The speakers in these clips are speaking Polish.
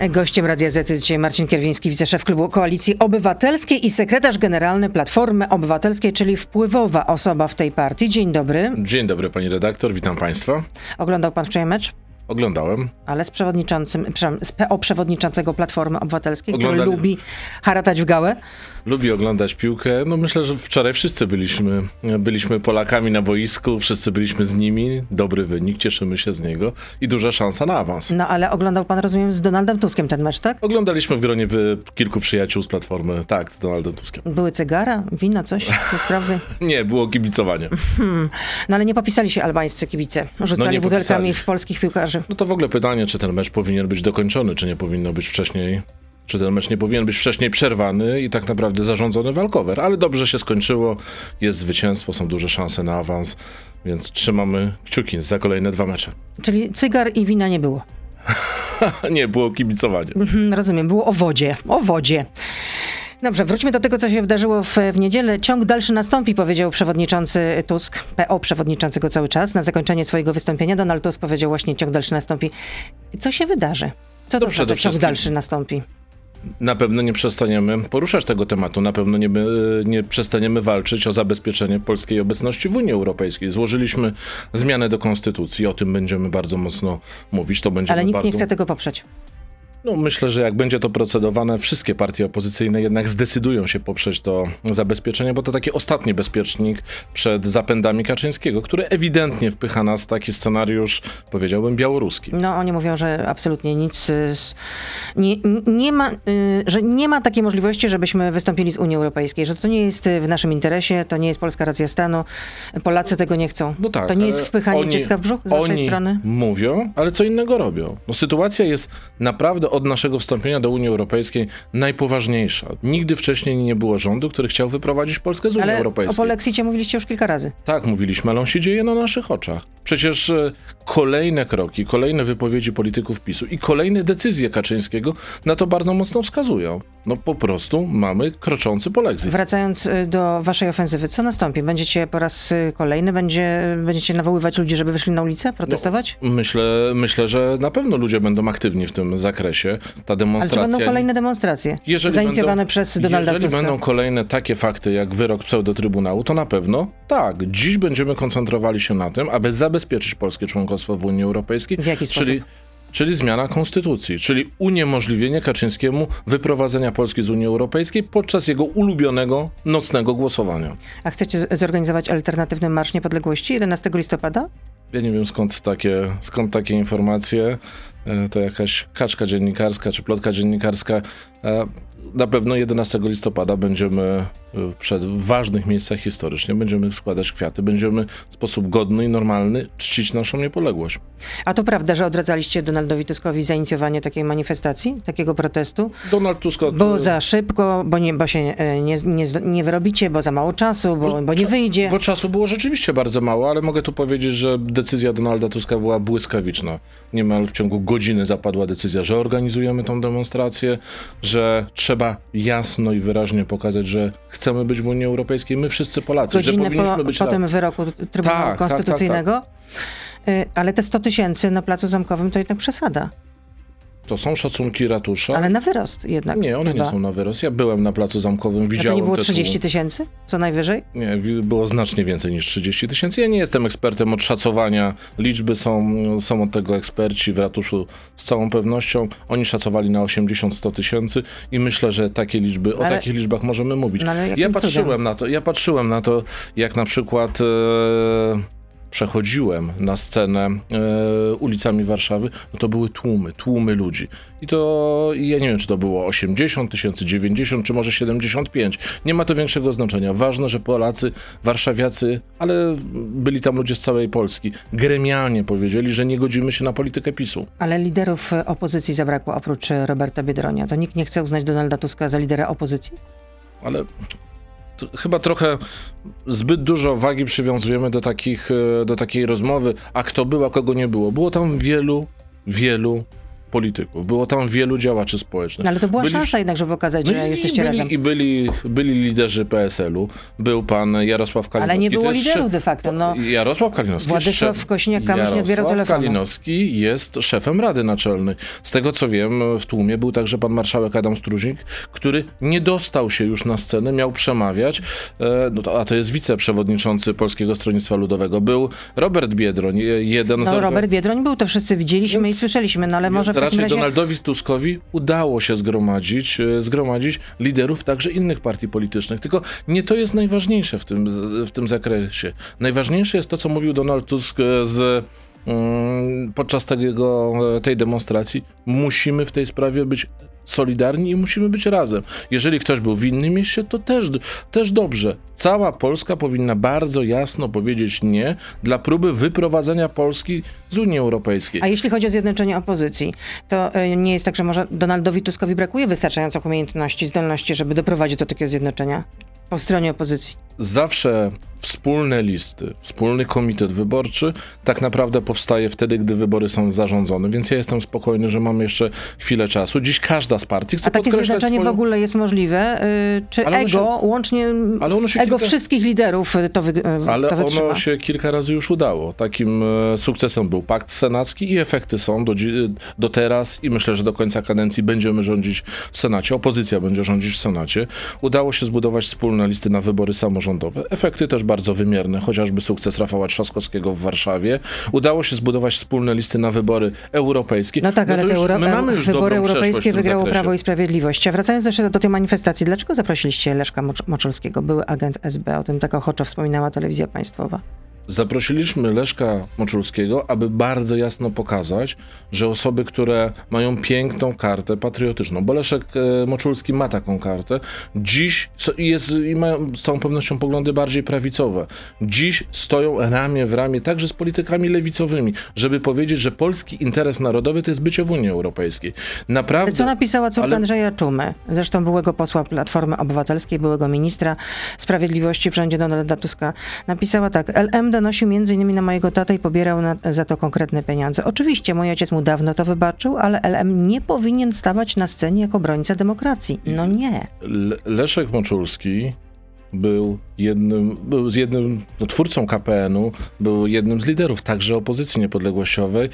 Gościem Radia Z jest dzisiaj Marcin Kierwiński, wiceszef klubu Koalicji Obywatelskiej i sekretarz generalny Platformy Obywatelskiej, czyli wpływowa osoba w tej partii. Dzień dobry. Dzień dobry pani redaktor, witam państwa. Oglądał pan wczoraj mecz? Oglądałem. Ale z przewodniczącym, z PO przewodniczącego Platformy Obywatelskiej, Oglądali... który lubi haratać w gałę lubi oglądać piłkę. No myślę, że wczoraj wszyscy byliśmy, byliśmy Polakami na boisku, wszyscy byliśmy z nimi. Dobry wynik, cieszymy się z niego i duża szansa na awans. No ale oglądał pan, rozumiem, z Donaldem Tuskiem ten mecz, tak? Oglądaliśmy w gronie kilku przyjaciół z Platformy, tak, z Donaldem Tuskiem. Były cygara, wina, coś, te sprawy? nie, było kibicowanie. Hmm. No ale nie popisali się albańscy kibice, rzucali no butelkami w polskich piłkarzy. No to w ogóle pytanie, czy ten mecz powinien być dokończony, czy nie powinno być wcześniej czy ten mecz nie powinien być wcześniej przerwany i tak naprawdę zarządzony walkover. Ale dobrze się skończyło, jest zwycięstwo, są duże szanse na awans, więc trzymamy kciuki za kolejne dwa mecze. Czyli cygar i wina nie było? nie, było kibicowanie. Mhm, rozumiem, było o wodzie, o wodzie. Dobrze, wróćmy do tego, co się wydarzyło w, w niedzielę. Ciąg dalszy nastąpi, powiedział przewodniczący Tusk, PO przewodniczącego cały czas. Na zakończenie swojego wystąpienia Donald Tusk powiedział właśnie ciąg dalszy nastąpi. Co się wydarzy? Co to, to znaczy ciąg dalszy nastąpi? Na pewno nie przestaniemy poruszać tego tematu, na pewno nie, nie przestaniemy walczyć o zabezpieczenie polskiej obecności w Unii Europejskiej. Złożyliśmy zmianę do konstytucji, o tym będziemy bardzo mocno mówić. To będzie Ale nikt bardzo... nie chce tego poprzeć. No, myślę, że jak będzie to procedowane, wszystkie partie opozycyjne jednak zdecydują się poprzeć to zabezpieczenie, bo to taki ostatni bezpiecznik przed zapędami Kaczyńskiego, który ewidentnie wpycha nas w taki scenariusz, powiedziałbym, białoruski. No, oni mówią, że absolutnie nic, nie, nie ma, y, że nie ma takiej możliwości, żebyśmy wystąpili z Unii Europejskiej, że to nie jest w naszym interesie, to nie jest polska racja stanu, Polacy tego nie chcą. No tak, to nie jest wpychanie oni, dziecka w brzuch z waszej strony? mówią, ale co innego robią. No, sytuacja jest naprawdę od naszego wstąpienia do Unii Europejskiej najpoważniejsza. Nigdy wcześniej nie było rządu, który chciał wyprowadzić Polskę z Unii ale Europejskiej. o polexicie mówiliście już kilka razy. Tak, mówiliśmy, ale on się dzieje na naszych oczach. Przecież e, kolejne kroki, kolejne wypowiedzi polityków PiSu i kolejne decyzje Kaczyńskiego na to bardzo mocno wskazują. No po prostu mamy kroczący polexit. Wracając e, do waszej ofensywy, co nastąpi? Będziecie po raz e, kolejny, będzie, będziecie nawoływać ludzi, żeby wyszli na ulicę, protestować? No, myślę, myślę, że na pewno ludzie będą aktywni w tym zakresie ta demonstracja... Ale czy będą kolejne demonstracje jeżeli zainicjowane będą, przez Donalda Jeżeli Tuska? będą kolejne takie fakty jak wyrok pseudo-trybunału, to na pewno tak. Dziś będziemy koncentrowali się na tym, aby zabezpieczyć polskie członkostwo w Unii Europejskiej. W jaki czyli, sposób? czyli zmiana konstytucji, czyli uniemożliwienie Kaczyńskiemu wyprowadzenia Polski z Unii Europejskiej podczas jego ulubionego nocnego głosowania. A chcecie zorganizować alternatywny Marsz Niepodległości 11 listopada? Ja nie wiem skąd takie, skąd takie informacje. E, to jakaś kaczka dziennikarska czy plotka dziennikarska. E, na pewno 11 listopada będziemy przed ważnych miejscach historycznie, będziemy składać kwiaty, będziemy w sposób godny i normalny czcić naszą niepodległość. A to prawda, że odradzaliście Donaldowi Tuskowi zainicjowanie takiej manifestacji, takiego protestu? Donald Tusk... Bo za szybko, bo, nie, bo się e, nie, nie, nie wyrobicie, bo za mało czasu, bo, bo nie wyjdzie. Bo czasu było rzeczywiście bardzo mało, ale mogę tu powiedzieć, że decyzja Donalda Tuska była błyskawiczna. Niemal w ciągu godziny zapadła decyzja, że organizujemy tą demonstrację, że trzeba jasno i wyraźnie pokazać, że chcemy być w Unii Europejskiej, my wszyscy Polacy, Godzinę że powinniśmy po, być po tym wyroku Trybunału tak, Konstytucyjnego. Tak, tak, tak. Ale te 100 tysięcy na Placu Zamkowym to jednak przesada. To są szacunki ratusza. Ale na wyrost jednak. Nie, one chyba. nie są na wyrost. Ja byłem na Placu Zamkowym, widziałem... A to nie było 30 tysięcy? Co najwyżej? Nie, było znacznie więcej niż 30 tysięcy. Ja nie jestem ekspertem od szacowania. Liczby są, są od tego eksperci w ratuszu z całą pewnością. Oni szacowali na 80-100 tysięcy i myślę, że takie liczby, ale, o takich liczbach możemy mówić. No ja patrzyłem cudem? na to, ja patrzyłem na to, jak na przykład... E, przechodziłem na scenę e, ulicami Warszawy, no to były tłumy, tłumy ludzi. I to, ja nie wiem, czy to było 80 tysięcy, 90, czy może 75. Nie ma to większego znaczenia. Ważne, że Polacy, warszawiacy, ale byli tam ludzie z całej Polski, gremialnie powiedzieli, że nie godzimy się na politykę PiSu. Ale liderów opozycji zabrakło oprócz Roberta Biedronia. To nikt nie chce uznać Donalda Tuska za lidera opozycji? Ale chyba trochę zbyt dużo wagi przywiązujemy do, takich, e, do takiej rozmowy, a kto był, a kogo nie było. Było tam wielu, wielu polityków, było tam wielu działaczy społecznych. No, ale to była Byli szansa jednak, żeby pokazać, że byli, jesteście byli, razem. I byli, byli liderzy PSL-u. Był pan Jarosław Kalinowski. Ale nie było liderów de facto, no. Jarosław Kalinowski. Władysław Kosiniak-Kamysz nie odbierał Jarosław telefonu. Kalinowski jest szefem Rady Naczelnej. Z tego co wiem, w tłumie był także pan marszałek Adam Struzik, który nie dostał się już na scenę, miał przemawiać, e, no to, a to jest wiceprzewodniczący Polskiego Stronnictwa Ludowego. Był Robert Biedroń, e, jeden z... No organ- Robert Biedroń był, to wszyscy widzieliśmy Więc- i słyszeliśmy, no ale może w raczej razie... Donaldowi Tuskowi udało się zgromadzić, e, zgromadzić liderów także innych partii politycznych. Tylko nie to jest najważniejsze w tym, w tym zakresie. Najważniejsze jest to, co mówił Donald Tusk e, z, mm, podczas tego, e, tej demonstracji. Musimy w tej sprawie być solidarni i musimy być razem. Jeżeli ktoś był w innym mieście, to też, też dobrze. Cała Polska powinna bardzo jasno powiedzieć nie dla próby wyprowadzenia Polski z Unii Europejskiej. A jeśli chodzi o zjednoczenie opozycji, to y, nie jest tak, że może Donaldowi Tuskowi brakuje wystarczających umiejętności, zdolności, żeby doprowadzić do takiego zjednoczenia po stronie opozycji. zawsze wspólne listy, wspólny komitet wyborczy tak naprawdę powstaje wtedy, gdy wybory są zarządzone, więc ja jestem spokojny, że mamy jeszcze chwilę czasu. Dziś każda z partii chce A takie zjednoczenie swoją... w ogóle jest możliwe? Y, Czy Ale ego, się- łącznie ego kilka- wszystkich liderów to, wy, y, Ale to wytrzyma? ono się kilka razy już udało. Takim e, sukcesem był pakt senacki i efekty są do, do teraz i myślę, że do końca kadencji będziemy rządzić w Senacie. Opozycja będzie rządzić w Senacie. Udało się zbudować wspólne listy na wybory samorządowe. Efekty też bardzo wymierne, chociażby sukces Rafała Trzaskowskiego w Warszawie. Udało się zbudować wspólne listy na wybory europejskie. No tak, ale to te Euro- wybory europejskie wygrało zakresie. Prawo i Sprawiedliwość. A wracając jeszcze do tej manifestacji, dlaczego zaprosiliście Leszka Mocz- Moczulskiego, były agent SB? O tym tak ochoczo wspominała telewizja państwowa. Zaprosiliśmy Leszka Moczulskiego, aby bardzo jasno pokazać, że osoby, które mają piękną kartę patriotyczną, bo Leszek e, Moczulski ma taką kartę, dziś jest, i mają z całą pewnością poglądy bardziej prawicowe, dziś stoją ramię w ramię także z politykami lewicowymi, żeby powiedzieć, że polski interes narodowy to jest bycie w Unii Europejskiej. Naprawdę. Co napisała córka ale- Andrzeja Czumy, zresztą byłego posła Platformy Obywatelskiej, byłego ministra sprawiedliwości w rządzie Donalda Tuska. Napisała tak, LM donosił m.in. na mojego tatę i pobierał na, za to konkretne pieniądze. Oczywiście mój ojciec mu dawno to wybaczył, ale LM nie powinien stawać na scenie jako obrońca demokracji. No nie. Le- Leszek Moczulski był jednym, był z jednym no, twórcą KPN-u, był jednym z liderów także opozycji niepodległościowej.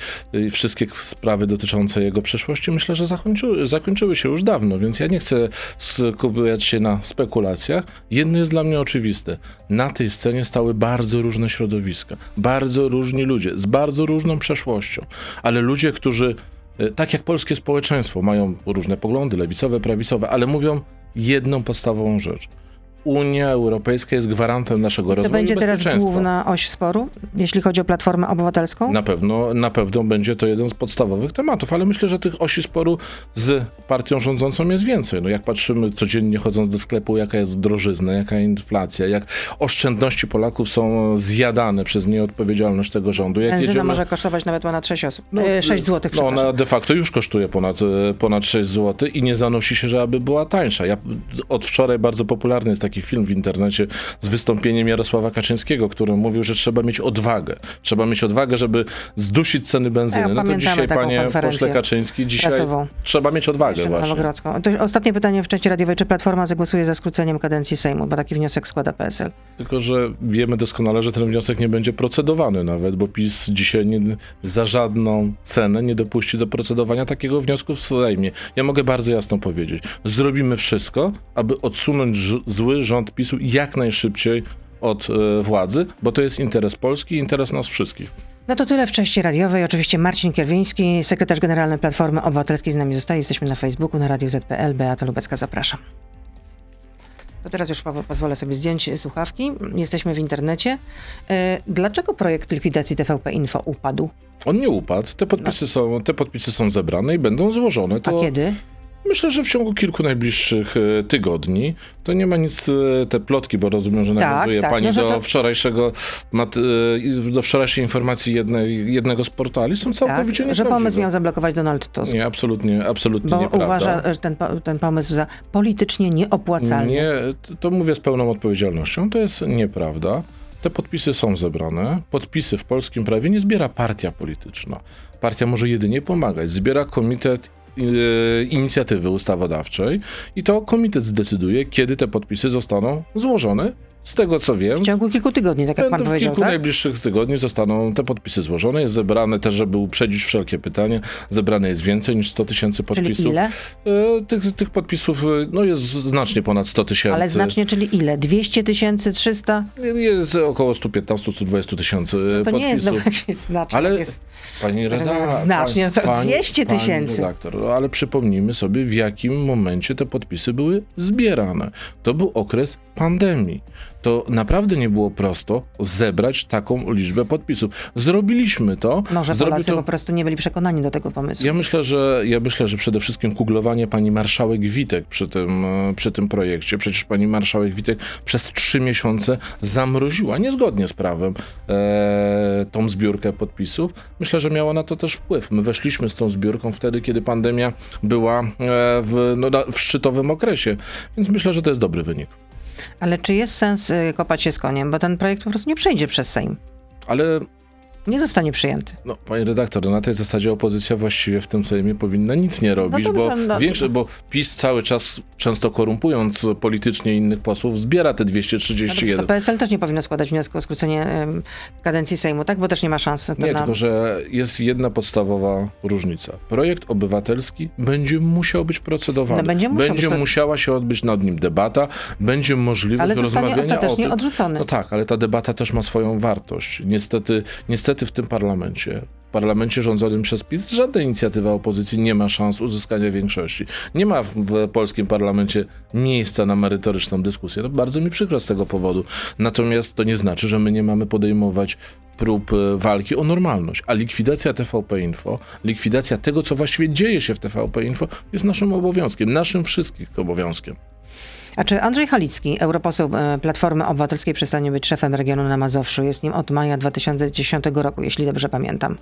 Wszystkie sprawy dotyczące jego przeszłości myślę, że zakończyły, zakończyły się już dawno, więc ja nie chcę skupiać się na spekulacjach. Jedno jest dla mnie oczywiste. Na tej scenie stały bardzo różne środowiska, bardzo różni ludzie, z bardzo różną przeszłością, ale ludzie, którzy e, tak jak polskie społeczeństwo, mają różne poglądy, lewicowe, prawicowe, ale mówią jedną podstawową rzecz. Unia Europejska jest gwarantem naszego To rozwoju będzie i teraz główna oś sporu, jeśli chodzi o Platformę Obywatelską? Na pewno, na pewno będzie to jeden z podstawowych tematów, ale myślę, że tych osi sporu z partią rządzącą jest więcej. No jak patrzymy codziennie chodząc do sklepu, jaka jest drożyzna, jaka inflacja, jak oszczędności Polaków są zjadane przez nieodpowiedzialność tego rządu. Jak Benzyna jedziemy... może kosztować nawet ponad 6 osób. No, e, 6 złotych, No przepraszam. ona de facto już kosztuje ponad, e, ponad 6 zł i nie zanosi się, że aby była tańsza. Ja, od wczoraj bardzo popularny jest taki film w internecie z wystąpieniem Jarosława Kaczyńskiego, który mówił, że trzeba mieć odwagę. Trzeba mieć odwagę, żeby zdusić ceny benzyny. Ja no to dzisiaj, panie pośle Kaczyński, dzisiaj prasową. trzeba mieć odwagę właśnie. Ostatnie pytanie w części radiowej. Czy Platforma zagłosuje za skróceniem kadencji Sejmu? Bo taki wniosek składa PSL. Tylko, że wiemy doskonale, że ten wniosek nie będzie procedowany nawet, bo PiS dzisiaj nie, za żadną cenę nie dopuści do procedowania takiego wniosku w Sejmie. Ja mogę bardzo jasno powiedzieć. Zrobimy wszystko, aby odsunąć ż- rząd PiSu jak najszybciej od e, władzy, bo to jest interes Polski interes nas wszystkich. No to tyle w części radiowej. Oczywiście Marcin Kierwiński, sekretarz generalny Platformy Obywatelskiej z nami zostaje. Jesteśmy na Facebooku, na Radio ZPL. Beata Lubecka, zapraszam. To teraz już pozwolę sobie zdjąć słuchawki. Jesteśmy w internecie. E, Dlaczego projekt likwidacji TVP Info upadł? On nie upadł, te podpisy, są, te podpisy są zebrane i będą złożone. A To kiedy? Myślę, że w ciągu kilku najbliższych e, tygodni to nie ma nic, e, te plotki, bo rozumiem, że Tak, nawiązuje tak, pani no, że do to- wczorajszego, e, do wczorajszej informacji jednej, jednego z portali, są Tak, całkowicie że nieprawdziwe. pomysł miał zablokować Donald Tusk. Nie, absolutnie, absolutnie Bo nieprawda. uważa że ten, ten pomysł za politycznie nieopłacalny. Nie, to- mówię z pełną odpowiedzialnością, to jest nieprawda. Te podpisy są zebrane. Podpisy w polskim prawie nie zbiera partia polityczna. Partia może jedynie pomagać. Zbiera komitet inicjatywy ustawodawczej i to komitet zdecyduje, kiedy te podpisy zostaną złożone z tego co wiem. W ciągu kilku tygodni, tak jak pan w powiedział, kilku tak? najbliższych tygodni zostaną te podpisy złożone. Jest zebrane też, żeby uprzedzić wszelkie pytania. Zebrane jest więcej niż 100 tysięcy podpisów. Czyli ile? E, Tych, tych podpisów e, no jest znacznie ponad 100 tysięcy. Ale znacznie, czyli ile? 200 tysięcy, 300? Jest około 115-120 tysięcy No to podpisów. nie jest no, jakieś znacznie. Ale jest... pani redaktor. Znacznie, no to 200 tysięcy. redaktor, no ale przypomnijmy sobie, w jakim momencie te podpisy były zbierane. To był okres pandemii. To naprawdę nie było prosto zebrać taką liczbę podpisów. Zrobiliśmy to. Może Zrobił Polacy to... po prostu nie byli przekonani do tego pomysłu. Ja myślę, że ja myślę, że przede wszystkim kuglowanie pani marszałek Witek przy tym, e, przy tym projekcie. Przecież pani marszałek Witek przez trzy miesiące zamroziła niezgodnie z prawem e, tą zbiórkę podpisów. Myślę, że miała na to też wpływ. My weszliśmy z tą zbiórką wtedy, kiedy pandemia była e, w, no, w szczytowym okresie, więc myślę, że to jest dobry wynik. Ale czy jest sens y, kopać się z koniem? Bo ten projekt po prostu nie przejdzie przez Sejm. Ale Nie zostanie przyjęty. No, panie redaktor, na tej zasadzie opozycja właściwie w tym Sejmie powinna nic nie robić, dobrze, bo, no- większe, bo PiS cały czas, często korumpując politycznie innych posłów, zbiera te No dobrze, 231. to PSL też nie powinno składać wniosku o skrócenie em, kadencji Sejmu, tak? Bo też nie ma szans. To Nie, na... tylko że jest jedna podstawowa różnica. Projekt obywatelski będzie musiał być procedowany. No, będzie musiał być pro- musiała się odbyć nad nim debata, będzie możliwość Ale zostanie rozmawiania o ostatecznie tym. odrzucony. No tak, ale ta debata też ma swoją wartość. Niestety, niestety w tym parlamencie, w parlamencie rządzonym przez PiS, żadna inicjatywa opozycji nie ma szans uzyskania większości. Nie ma w, w polskim parlamencie miejsca na merytoryczną dyskusję. No, bardzo mi przykro z tego powodu. Natomiast to nie znaczy, że my nie mamy podejmować prób e, walki o normalność. A likwidacja TVP Info, likwidacja tego, co właściwie dzieje się w TVP Info, jest naszym obowiązkiem, naszym wszystkich obowiązkiem. A czy Andrzej Halicki, europoseł e, Platformy Obywatelskiej, przestanie być szefem regionu na Mazowszu? Jest nim od maja 2010 roku, jeśli dobrze pamiętam.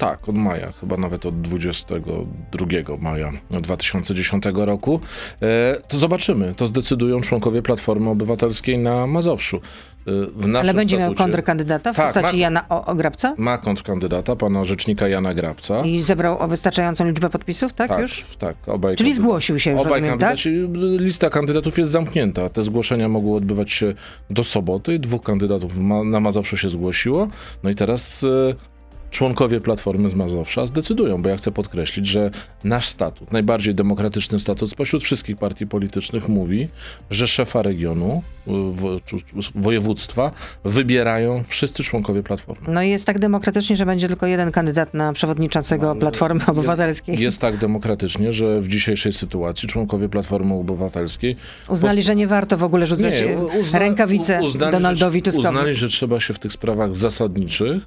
Tak, od maja, chyba nawet od 22 maja 2010 roku. E, to zobaczymy, to zdecydują członkowie Platformy Obywatelskiej na Mazowszu. E, Ale będzie miał kontrkandydata w Tak, postaci ma- Jana o- Ograbca? Ma kontrkandydata, pana rzecznika Jana Grabca. I zebrał o wystarczającą liczbę podpisów, tak, tak, już? tak, obaj Czyli zgłosił się już, Obaj rozumiem, tak? lista kandydatów jest zamknięta. Te zgłoszenia mogły odbywać się do soboty. Dwóch kandydatów ma, na Mazowszu się zgłosiło. No i teraz e, członkowie Platformy z Mazowsza zdecydują, bo ja chcę podkreślić, że nasz statut, najbardziej demokratyczny statut spośród wszystkich partii politycznych mówi, że szefa regionu, czy województwa wybierają wszyscy członkowie Platformy. No i jest tak demokratycznie, że będzie tylko jeden kandydat na przewodniczącego Platformy Obywatelskiej. Jest tak demokratycznie, że w dzisiejszej sytuacji członkowie Platformy Obywatelskiej Uznali, że nie warto w ogóle rzucać Nie, uzna- rękawice u- uznali, Donaldowi Tuskowi. Uznali, że trzeba się w tych sprawach zasadniczych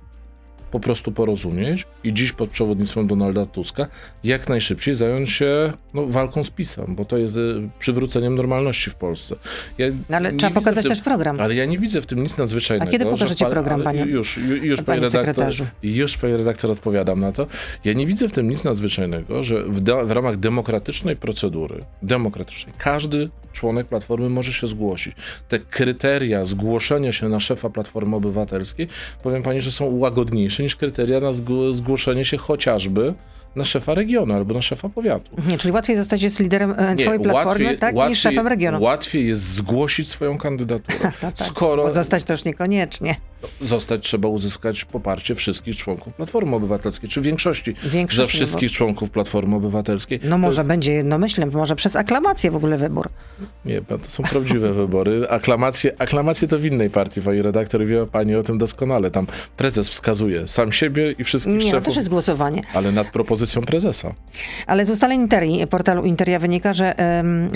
po prostu porozumieć i dziś pod przewodnictwem Donalda Tuska jak najszybciej zająć się no, walką z PiSem, bo to jest y, przywróceniem normalności w Polsce. Ja No ale trzeba pokazać tym- też program. Ale ja nie widzę w tym nic nadzwyczajnego. A kiedy że pokażecie program, panie- Już, ju- już panie panie redaktor, już panie redaktor odpowiadam na to. Ja nie widzę w tym nic nadzwyczajnego, że w, da- w ramach demokratycznej procedury, demokratycznej, każdy członek Platformy może się zgłosić. Te kryteria zgłoszenia się na szefa Platformy Obywatelskiej, powiem pani, że są łagodniejsze niż kryteria na zgł- zgłoszenie się chociażby na szefa regionu albo na szefa powiatu. Nie, czyli łatwiej zostać jest liderem e, Nie, całej platformy, tak, niż szefem regionu. Łatwiej jest zgłosić swoją kandydaturę. No tak, Skoro Bo zostać już niekoniecznie. Zostać, trzeba uzyskać poparcie wszystkich członków Platformy Obywatelskiej, czy większości Większość, ze no bo- wszystkich członków Platformy Obywatelskiej. No To może jest, będzie jednomyślem, może przez aklamację w ogóle wybór. Nie, to są prawdziwe wybory. Aklamacje, aklamacje to w innej partii, pani redaktor, wie pani o tym doskonale. Tam prezes wskazuje sam siebie i wszystkich Nie, no szefów, też jest głosowanie. ale nad propozycją prezesa. Ale z ustaleń Interi, portalu Interia wynika, że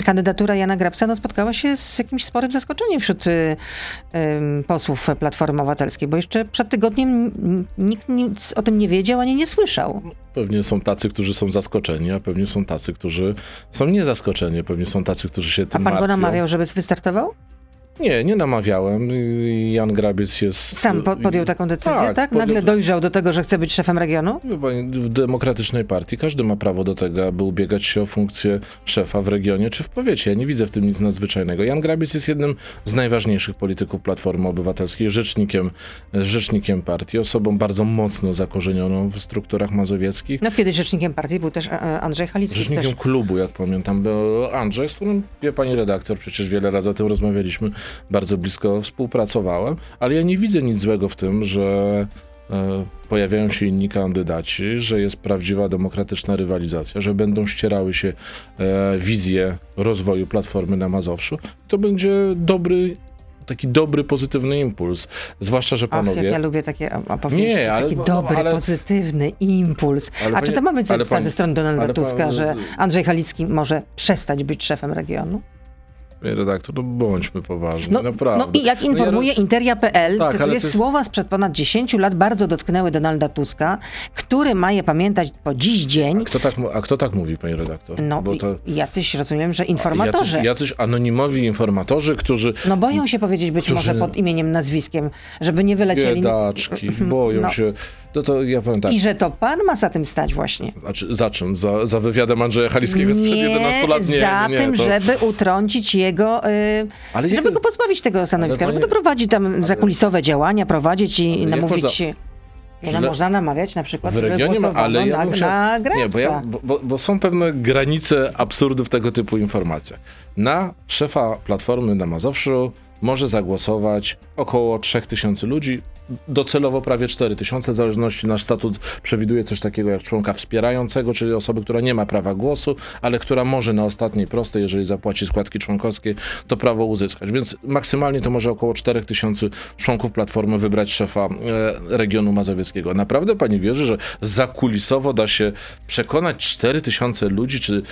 kandydatura Jana Grabca no, spotkała się z jakimś sporym zaskoczeniem wśród em, posłów Platformy Obywatelskiej, bo jeszcze przed tygodniem nikt nic o tym nie wiedział ani nie słyszał. Pewnie są tacy, którzy są zaskoczeni, a pewnie są tacy, którzy są niezaskoczeni. Pewnie są tacy, którzy się A tym pan go martwią. namawiał, żeby wystartował? Nie, nie namawiałem. Jan Grabiec jest... Sam po, podjął taką decyzję, tak? Tak, Nagle podjął- dojrzał do tego, że chce być szefem regionu? W demokratycznej partii każdy ma prawo do tego, aby ubiegać się o funkcję szefa w regionie czy w powiecie. Ja nie widzę w tym nic nadzwyczajnego. Jan Grabiec jest jednym z najważniejszych polityków Platformy Obywatelskiej, rzecznikiem, rzecznikiem partii, osobą bardzo mocno zakorzenioną w strukturach mazowieckich. No kiedyś rzecznikiem partii był też e, e, Andrzej Halicki. Rzecznikiem Też. klubu, jak pamiętam, był Andrzej, z którym, wie pani redaktor, przecież wiele razy o tym rozmawialiśmy, bardzo blisko współpracowałem, ale ja nie widzę nic złego w tym, że e, pojawiają się inni kandydaci, że jest prawdziwa demokratyczna rywalizacja, że będą ścierały się e, wizje rozwoju Platformy na Mazowszu. To będzie dobry, taki dobry, pozytywny impuls. Zwłaszcza, że Ach, jak panowie... ja lubię takie op- opowieści, Nie, ale- taki dobry, ale- pozytywny impuls. A czy pani- to ma być pani- ze strony Donalda ale pan- Tuska, że Andrzej Halicki może przestać być szefem regionu? Panie redaktor, no bądźmy poważni, No, naprawdę. no i jak No ja- informuje Interia.pl, Tak, cytuję, jest- słowa sprzed ponad 10 lat bardzo dotknęły Donalda Tuska, który ma je pamiętać po dziś dzień. A kto tak, a kto tak mówi, panie redaktor? No Bo to jacyś, rozumiem, że informatorzy. Jacyś, jacyś anonimowi informatorzy, którzy No boją się powiedzieć być Którzy- może pod imieniem, nazwiskiem, żeby nie wylecieli. biedaczki, boją No. się. No to ja powiem tak, I że to pan ma za tym stać właśnie. znaczy, za czym? Za, za wywiadem Andrzeja Halickiego sprzed 11 lat? Nie, za nie, nie, tym, to... żeby utrącić jego, y, Ale żeby jak- go pozbawić tego stanowiska, Ale żeby doprowadzić tam zakulisowe działania, prowadzić i jak namówić można- można namawiać na przykład, W regionie ma, ale ja na, chciał, na Grabca. Nie, bo, ja, bo, bo, są pewne granice absurdu w tego typu informacjach. Na szefa Platformy na Mazowszu może zagłosować około 3000 ludzi, docelowo prawie 4000, w zależności nasz statut przewiduje coś takiego jak członka wspierającego, czyli osoby, która nie ma prawa głosu, ale która może na ostatniej prostej, jeżeli zapłaci składki członkowskie, to prawo uzyskać. Więc maksymalnie to może około 4000 członków Platformy wybrać szefa e, regionu mazowieckiego. Naprawdę pani wierzy, że zakulisowo da się przekonać 4000 ludzi czy,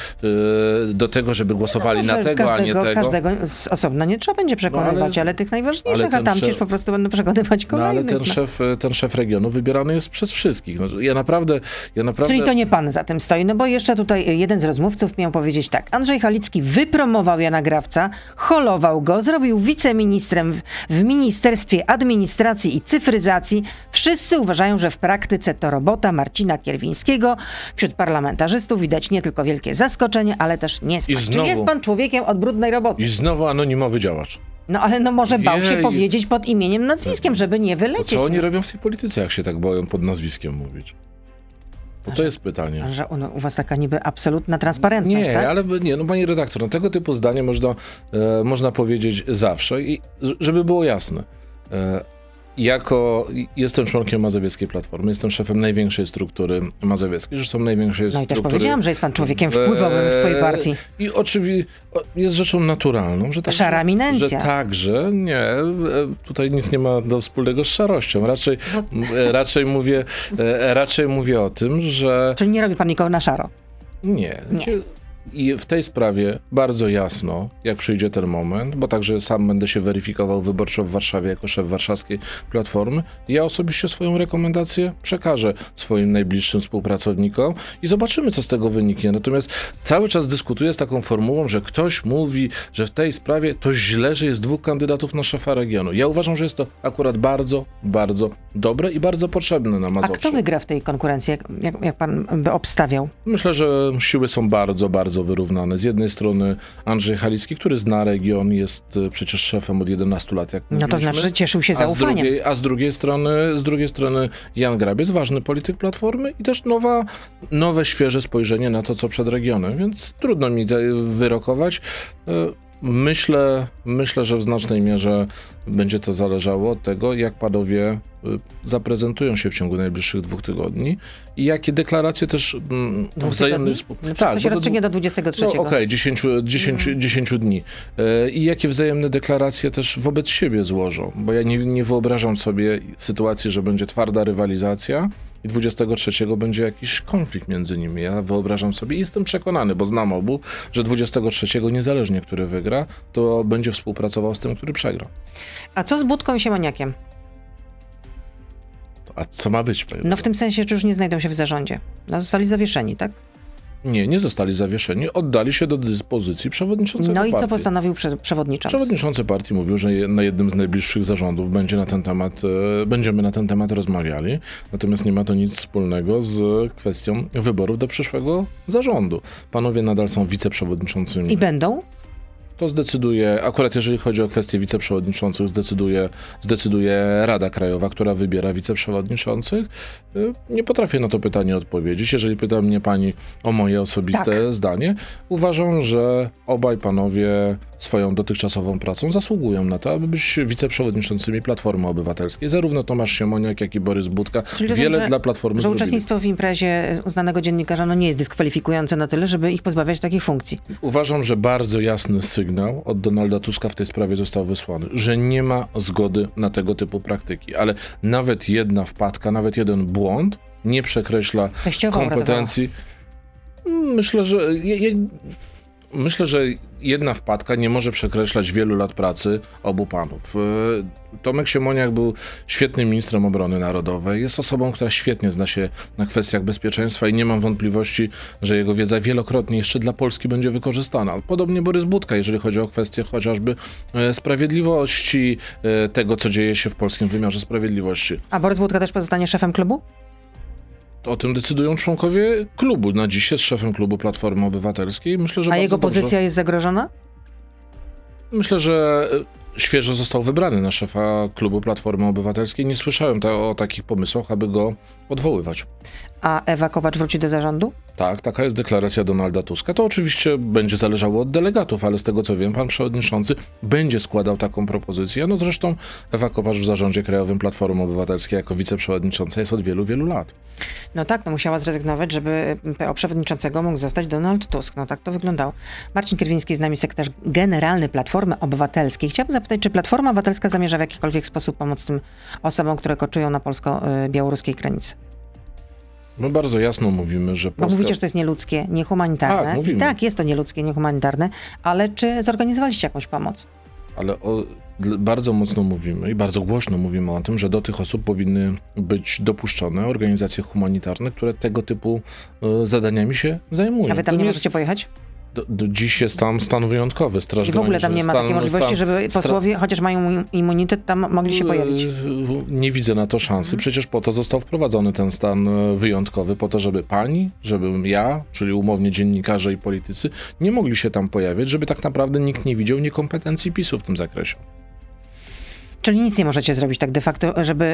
e, do tego, żeby głosowali No, na tego, a nie każdego, tego? Każdego z osobna nie trzeba będzie przekonywać, ale- ale, tych najważniejszych, ale a ten tam szef- cię po prostu będą przekonywać No kolejnych. ale ten szef, e, ten szef regionu wybierany jest przez wszystkich. No, ja naprawdę, ja naprawdę... Czyli to nie pan za tym stoi, no bo jeszcze tutaj jeden z rozmówców miał powiedzieć tak. Andrzej Halicki wypromował Jana Grawca, holował go, zrobił wiceministrem w, w Ministerstwie Administracji i Cyfryzacji. Wszyscy uważają, że w praktyce to robota Marcina Kierwińskiego. Wśród parlamentarzystów widać nie tylko wielkie zaskoczenie, ale też niesmak. Czy znowu- jest pan człowiekiem od brudnej roboty? I znowu anonimowy działacz. No ale no może bał się Jej. powiedzieć pod imieniem, nazwiskiem, żeby nie To wylecieć. co oni robią w tej polityce, jak się tak boją pod nazwiskiem mówić? To, to jest pytanie. Że u, u was taka niby absolutna transparentność, Nie, tak? ale nie, no pani redaktor, no tego typu zdanie można, e, można powiedzieć zawsze i żeby było jasne. E, jako jestem członkiem Mazowieckiej Platformy, jestem szefem największej struktury mazowieckiej, zresztą największej No i też struktury... powiedziałam, że jest pan człowiekiem wpływowym w swojej partii. I oczywiście jest rzeczą naturalną, że także, Szara eminencja. że także, nie, e, tutaj nic nie ma do wspólnego z szarością. Raczej, m, e, raczej, mówię, e, raczej mówię o tym, że Czyli nie robi pan nikogo na szaro. nie. Nie. I w tej sprawie bardzo jasno, jak przyjdzie ten moment, bo także sam będę się weryfikował wyborczo w Warszawie jako szef warszawskiej Platformy, ja osobiście swoją rekomendację przekażę swoim najbliższym współpracownikom i zobaczymy, co z tego wyniknie. Natomiast cały czas dyskutuję z taką formułą, że ktoś mówi, że w tej sprawie to źle, że jest dwóch kandydatów na szefa regionu. Ja uważam, że jest to akurat bardzo, bardzo dobre i bardzo potrzebne na A Mazowszu. kto wygra w tej konkurencji, jak, jak, jak pan by obstawiał? Myślę, że siły są bardzo, bardzo wyrównane. Z jednej strony Andrzej Halicki, który zna region, jest e, przecież szefem od 11 lat, jak No to znaczy, że cieszył się a z, zaufaniem. drugiej, a z drugiej strony, z drugiej strony Jan Grabiec, ważny polityk Platformy i też nowa, nowe, świeże spojrzenie na to, co przed regionem, więc trudno mi wyrokować. Myślę, myślę, że w znacznej mierze będzie to zależało od tego, jak panowie y, zaprezentują się w ciągu najbliższych dwóch tygodni i jakie deklaracje też mm, współpracy. No przecież to się rozstrzygnie do 23. No, Okej, 10, 10, 10 dni. E, I jakie wzajemne deklaracje też wobec siebie złożą, bo ja nie, nie wyobrażam sobie sytuacji, że będzie twarda rywalizacja i 23 będzie jakiś konflikt między nimi. Ja wyobrażam sobie i jestem przekonany, bo znam obu, że 23 niezależnie, który wygra, to będzie współpracował z tym, który przegra. A co z Budką i Siemoniakiem? A co ma być? No w tym sensie, czy już nie znajdą się w zarządzie? No zostali zawieszeni, tak? Nie, nie zostali zawieszeni, oddali się do dyspozycji przewodniczącego No i partii. co postanowił prze- przewodniczący? Przewodniczący partii mówił, że na jednym z najbliższych zarządów będzie na ten temat, e, będziemy na ten temat rozmawiali, natomiast nie ma to nic wspólnego z kwestią wyborów do przyszłego zarządu. Panowie nadal są wiceprzewodniczącymi. I będą? To zdecyduje, akurat jeżeli chodzi o kwestie wiceprzewodniczących, zdecyduje, zdecyduje Rada Krajowa, która wybiera wiceprzewodniczących. Y, Nie potrafię na to pytanie odpowiedzieć. Jeżeli pyta mnie pani o moje osobiste Tak. zdanie, uważam, że obaj panowie swoją dotychczasową pracą zasługują na to, aby być wiceprzewodniczącymi Platformy Obywatelskiej. Zarówno Tomasz Siemoniak, jak i Borys Budka Czyli rozumiem, wiele że- dla Platformy Że zrobili. uczestnictwo w imprezie uznanego dziennikarza no nie jest dyskwalifikujące na tyle, żeby ich pozbawiać takich funkcji. Uważam, że bardzo jasny sygnał od Donalda Tuska w tej sprawie został wysłany, że nie ma zgody na tego typu praktyki, ale nawet jedna wpadka, nawet jeden błąd nie przekreśla Teściowa kompetencji. Myślę, że je, je, myślę, że jedna wpadka nie może przekreślać wielu lat pracy obu panów. E, Tomek Siemoniak był świetnym ministrem obrony narodowej. Jest osobą, która świetnie zna się na kwestiach bezpieczeństwa i nie mam wątpliwości, że jego wiedza wielokrotnie jeszcze dla Polski będzie wykorzystana. Podobnie Borys Budka, jeżeli chodzi o kwestie chociażby e, sprawiedliwości, e, tego, co dzieje się w polskim wymiarze sprawiedliwości. A Borys Budka też pozostanie szefem klubu? O tym decydują członkowie klubu. Na dziś jest szefem klubu Platformy Obywatelskiej. Myślę, że A jego dobrze- pozycja jest zagrożona? Myślę, że e, świeżo został wybrany na szefa klubu Platformy Obywatelskiej. Nie słyszałem ta, o takich pomysłach, aby go odwoływać. A Ewa Kopacz wróci do zarządu? Tak, taka jest deklaracja Donalda Tuska. To oczywiście będzie zależało od delegatów, ale z tego co wiem, pan przewodniczący będzie składał taką propozycję. No zresztą Ewa Kopacz w zarządzie krajowym Platformy Obywatelskiej jako wiceprzewodnicząca jest od wielu, wielu lat. No tak, no musiała zrezygnować, żeby PO przewodniczącego mógł zostać Donald Tusk. No tak to wyglądało. Marcin Kierwiński z nami, sekretarz generalny Platformy Obywatelskiej. Chciałabym zapytać, czy Platforma Obywatelska zamierza w jakikolwiek sposób pomóc tym osobom, które koczują na polsko-białoruskiej granicy? My bardzo jasno mówimy, że Bo Polska... mówicie, że to jest nieludzkie, niehumanitarne. Tak, mówimy. I tak, jest to nieludzkie, niehumanitarne, ale czy zorganizowaliście jakąś pomoc? Ale o, bardzo mocno mówimy i bardzo głośno mówimy o tym, że do tych osób powinny być dopuszczone organizacje humanitarne, które tego typu e, zadaniami się zajmują. A wy tam To nie jest- możecie pojechać? Do, do dziś jest tam stan wyjątkowy, straż I w ogóle tam nie ma stan, takiej możliwości, żeby posłowie, chociaż mają im- immunitet, tam mogli się pojawić? Nie widzę na to szansy. Mhm. Przecież po to został wprowadzony ten stan e, wyjątkowy, po to, żeby pani, żebym ja, czyli umownie dziennikarze i politycy, nie mogli się tam pojawiać, żeby tak naprawdę nikt nie widział niekompetencji PiSu w tym zakresie. Czyli nic nie możecie zrobić tak de facto, żeby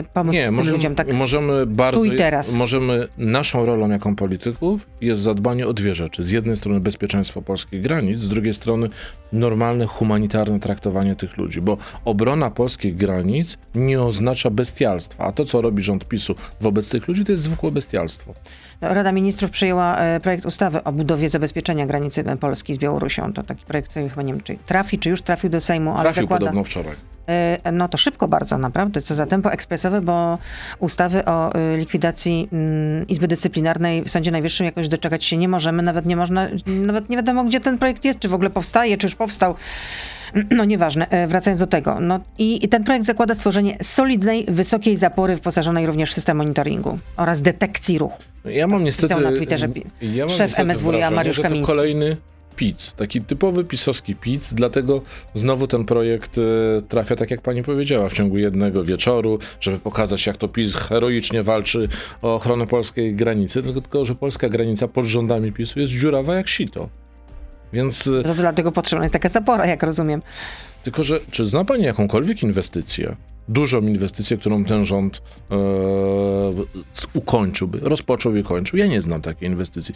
y, pomóc Nie, tym możemy, ludziom tak możemy bardzo. tu i teraz. Możemy, naszą rolą jako polityków jest zadbanie o dwie rzeczy. Z jednej strony bezpieczeństwo polskich granic, z drugiej strony normalne, humanitarne traktowanie tych ludzi, bo obrona polskich granic nie oznacza bestialstwa, a to, co robi rząd PiSu wobec tych ludzi, to jest zwykłe bestialstwo. No, Rada Ministrów przyjęła e, projekt ustawy o budowie zabezpieczenia granicy Polski z Białorusią. To taki projekt, e, chyba nie wiem, czy trafi, czy już trafił do Sejmu, ale Trafił zakłada... podobno wczoraj. E, No to szybko bardzo, naprawdę. Co za tempo ekspresowe, bo ustawy o e, likwidacji mm, Izby Dyscyplinarnej w Sądzie Najwyższym jakoś doczekać się nie możemy. Nawet nie można, nawet nie wiadomo, gdzie ten projekt jest, czy w ogóle powstaje, czy już powstał. No nieważne, E, wracając do tego. No i, i ten projekt zakłada stworzenie solidnej, wysokiej zapory wyposażonej również w system monitoringu oraz detekcji ruchu. Ja mam niestety. Pisał na Twitterze ja szef niestety MSWiA Mariusz Kamiński. kolejny PiC, taki typowy pisowski PiC, dlatego znowu ten projekt e, trafia, tak jak pani powiedziała, w ciągu jednego wieczoru, żeby pokazać, jak to PiS heroicznie walczy o ochronę polskiej granicy, tylko, tylko że polska granica pod rządami PiSu jest dziurawa jak sito. Więc, e, To dlatego potrzebna jest taka zapora, jak rozumiem. tylko że, czy zna pani jakąkolwiek inwestycję, dużą inwestycję, którą ten rząd e, ukończyłby, rozpoczął i kończył? Ja nie znam takiej inwestycji.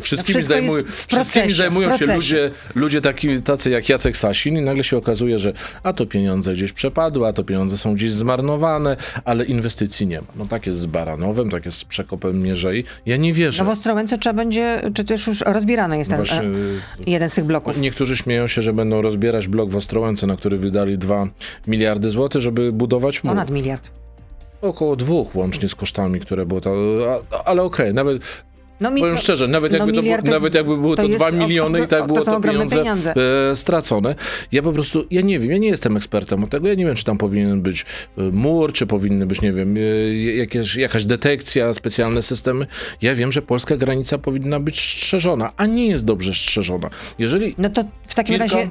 Wszystkimi, zajmuj, w wszystkimi procesie, zajmują się procesie. ludzie, ludzie taki, tacy jak Jacek Sasin i nagle się okazuje, że a to pieniądze gdzieś przepadły, a to pieniądze są gdzieś zmarnowane, ale inwestycji nie ma. No tak jest z Baranowem, tak jest z Przekopem Mierzei. Ja nie wierzę. No w Ostrołęce trzeba będzie, czy też już rozbierany jest ten Właśnie, e, jeden z tych bloków. Niektórzy śmieją się, że będą rozbierać blok w Ostrołęce, na który wydali 2 miliardy złotych, żeby budować mur. Ponad miliard. Około dwóch łącznie z kosztami, które było tam. a- Ale okej, nawet No, mi... Powiem szczerze, nawet jakby, no, to, jest, nawet jakby były to, to 2 miliony i tak było to, pieniądze, pieniądze. E, stracone. Ja po prostu, ja nie wiem, ja nie jestem ekspertem od tego, ja nie wiem, czy tam powinien być e, mur, czy powinny być, nie wiem, e, jakieś, jakaś detekcja, specjalne systemy. Ja wiem, że polska granica powinna być strzeżona, a nie jest dobrze strzeżona. Jeżeli no to w takim kilka... razie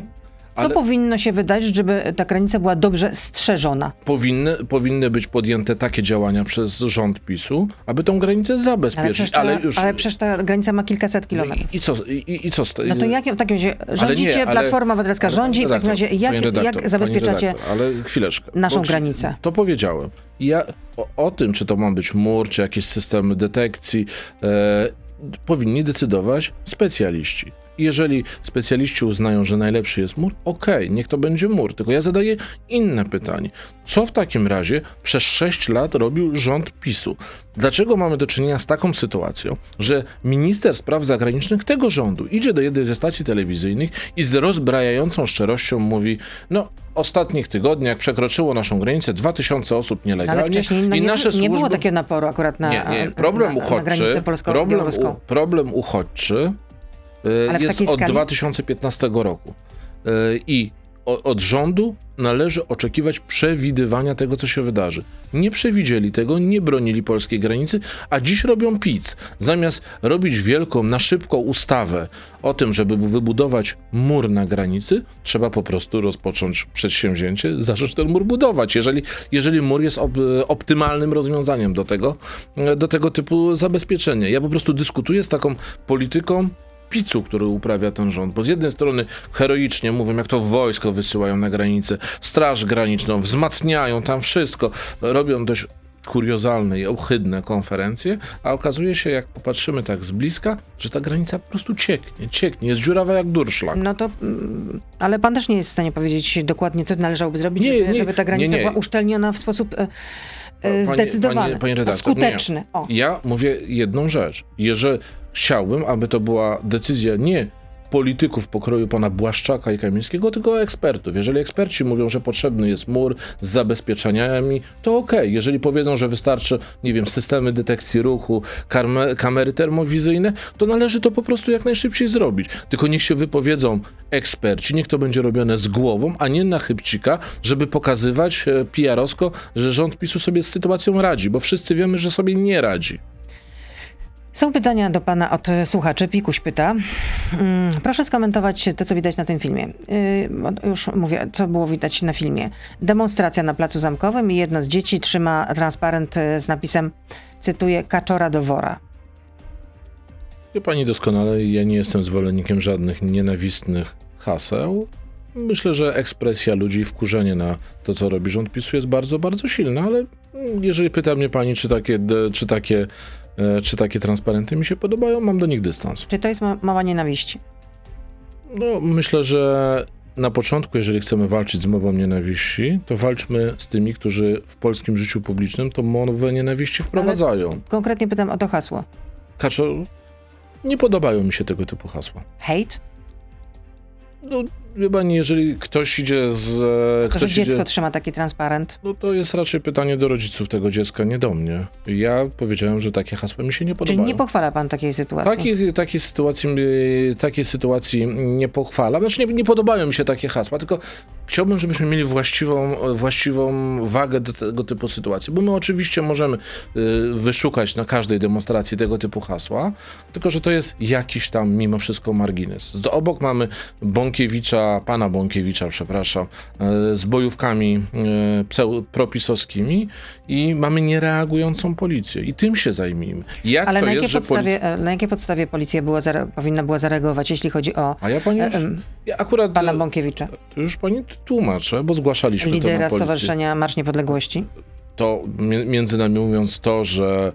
co ale... powinno się wydarzyć, żeby ta granica była dobrze strzeżona? Powinny, powinny być podjęte takie działania przez rząd PiSu, aby tą granicę zabezpieczyć. Ale przecież, ta, ale już... ale przecież ta granica ma kilkaset kilometrów. I, i co, i, i co z No to jak w takim razie rządzicie, nie, ale, Platforma Obywatelska rządzi, w takim razie jak, redaktor, jak zabezpieczacie redaktor, ale chwileczkę, naszą granicę? To powiedziałem. Ja o, o, tym, czy to ma być mur, czy jakieś systemy detekcji, e, powinni decydować specjaliści jeżeli specjaliści uznają, że najlepszy jest mur, okej, okay, niech to będzie mur. Tylko ja zadaję inne pytanie. Co w takim razie przez 6 lat robił rząd PiSu? Dlaczego mamy do czynienia z taką sytuacją, że minister spraw zagranicznych tego rządu idzie do jednej ze stacji telewizyjnych i z rozbrajającą szczerością mówi, no ostatnich tygodniach przekroczyło naszą granicę 2000 osób nielegalnie. Ale wcześniej no, i nie, nasze nie służby... było takiego naporu akurat na, nie, nie. Problem na, uchodźczy, na problem, u, problem uchodźczy Y, jest od skali? 2015 roku. Y, I od rządu należy oczekiwać przewidywania tego, co się wydarzy. Nie przewidzieli tego, nie bronili polskiej granicy, a dziś robią pic. Zamiast robić wielką, na szybko ustawę o tym, żeby wybudować mur na granicy, trzeba po prostu rozpocząć przedsięwzięcie, zacząć ten mur budować, jeżeli, jeżeli mur jest op optymalnym rozwiązaniem do tego, do tego typu zabezpieczenia. Ja po prostu dyskutuję z taką polityką picu, który uprawia ten rząd. Bo z jednej strony heroicznie mówią, jak to wojsko wysyłają na granicę, straż graniczną, wzmacniają tam wszystko, robią dość kuriozalne i ohydne konferencje, a okazuje się, jak popatrzymy tak z bliska, że ta granica po prostu cieknie, cieknie, jest dziurawa jak durszlak. No to, mm, ale pan też nie jest w stanie powiedzieć dokładnie, co należałoby zrobić, nie, żeby, nie, żeby, ta granica nie, była uszczelniona w sposób e, e zdecydowany, panie, panie redaktor, skuteczny. Ja mówię jedną rzecz. Jeżeli chciałbym, aby to była decyzja nie polityków pokroju pana Błaszczaka i Kamińskiego, tylko ekspertów. Jeżeli eksperci mówią, że potrzebny jest mur z zabezpieczeniami, to okej. Okay. Jeżeli powiedzą, że wystarczy, nie wiem, systemy detekcji ruchu, kamery termowizyjne, to należy to po prostu jak najszybciej zrobić. Tylko niech się wypowiedzą eksperci, niech to będzie robione z głową, a nie na chybcika, żeby pokazywać e, PR-owsko, że rząd PiSu sobie z sytuacją radzi, bo wszyscy wiemy, że sobie nie radzi. Są pytania do pana od słuchaczy. Pikuś pyta. Mm, proszę skomentować to, co widać na tym filmie. Y, już mówię, co było widać na filmie. Demonstracja na Placu Zamkowym i jedno z dzieci trzyma transparent z napisem, cytuję, kaczora do wora. Wie pani doskonale, ja nie jestem zwolennikiem żadnych nienawistnych haseł. Myślę, że ekspresja ludzi, wkurzenie na to, co robi rząd PiSu jest bardzo, bardzo silne, ale jeżeli pyta mnie pani, czy takie, czy takie czy takie transparenty mi się podobają, mam do nich dystans. Czy to jest mała nienawiści? No, myślę, że na początku, jeżeli chcemy walczyć z mową nienawiści, to walczmy z tymi, którzy w polskim życiu publicznym tą mowę nienawiści wprowadzają. Ale konkretnie pytam o to hasło. Kaczo, nie podobają mi się tego typu hasła. Hate? No, wie pani, jeżeli ktoś idzie z... To, ktoś że dziecko idzie, trzyma taki transparent. No to jest raczej pytanie do rodziców tego dziecka, nie do mnie. Ja powiedziałem, że takie hasła mi się nie podobają. Czyli nie pochwala pan takiej sytuacji? Takiej, takiej, sytuacji, takiej sytuacji nie pochwala. Znaczy nie, nie podobają mi się takie hasła, tylko chciałbym, żebyśmy mieli właściwą, właściwą wagę do tego typu sytuacji, bo my oczywiście możemy y, wyszukać na każdej demonstracji tego typu hasła, tylko że to jest jakiś tam mimo wszystko margines. Obok mamy Bąkiewicza, pana Bąkiewicza, przepraszam, y, z bojówkami y, propisowskimi i mamy niereagującą policję i tym się zajmijmy. Jak Ale na, jakiej podstawie, polic... na jakiej podstawie policja była powinna była zareagować, jeśli chodzi o A ja pani już, ja akurat, pana Bąkiewicza? To już pani tłumaczę, bo zgłaszaliśmy Lidera to na Stowarzyszenia Marsz Niepodległości? To między nami mówiąc to, że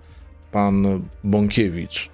pan Bąkiewicz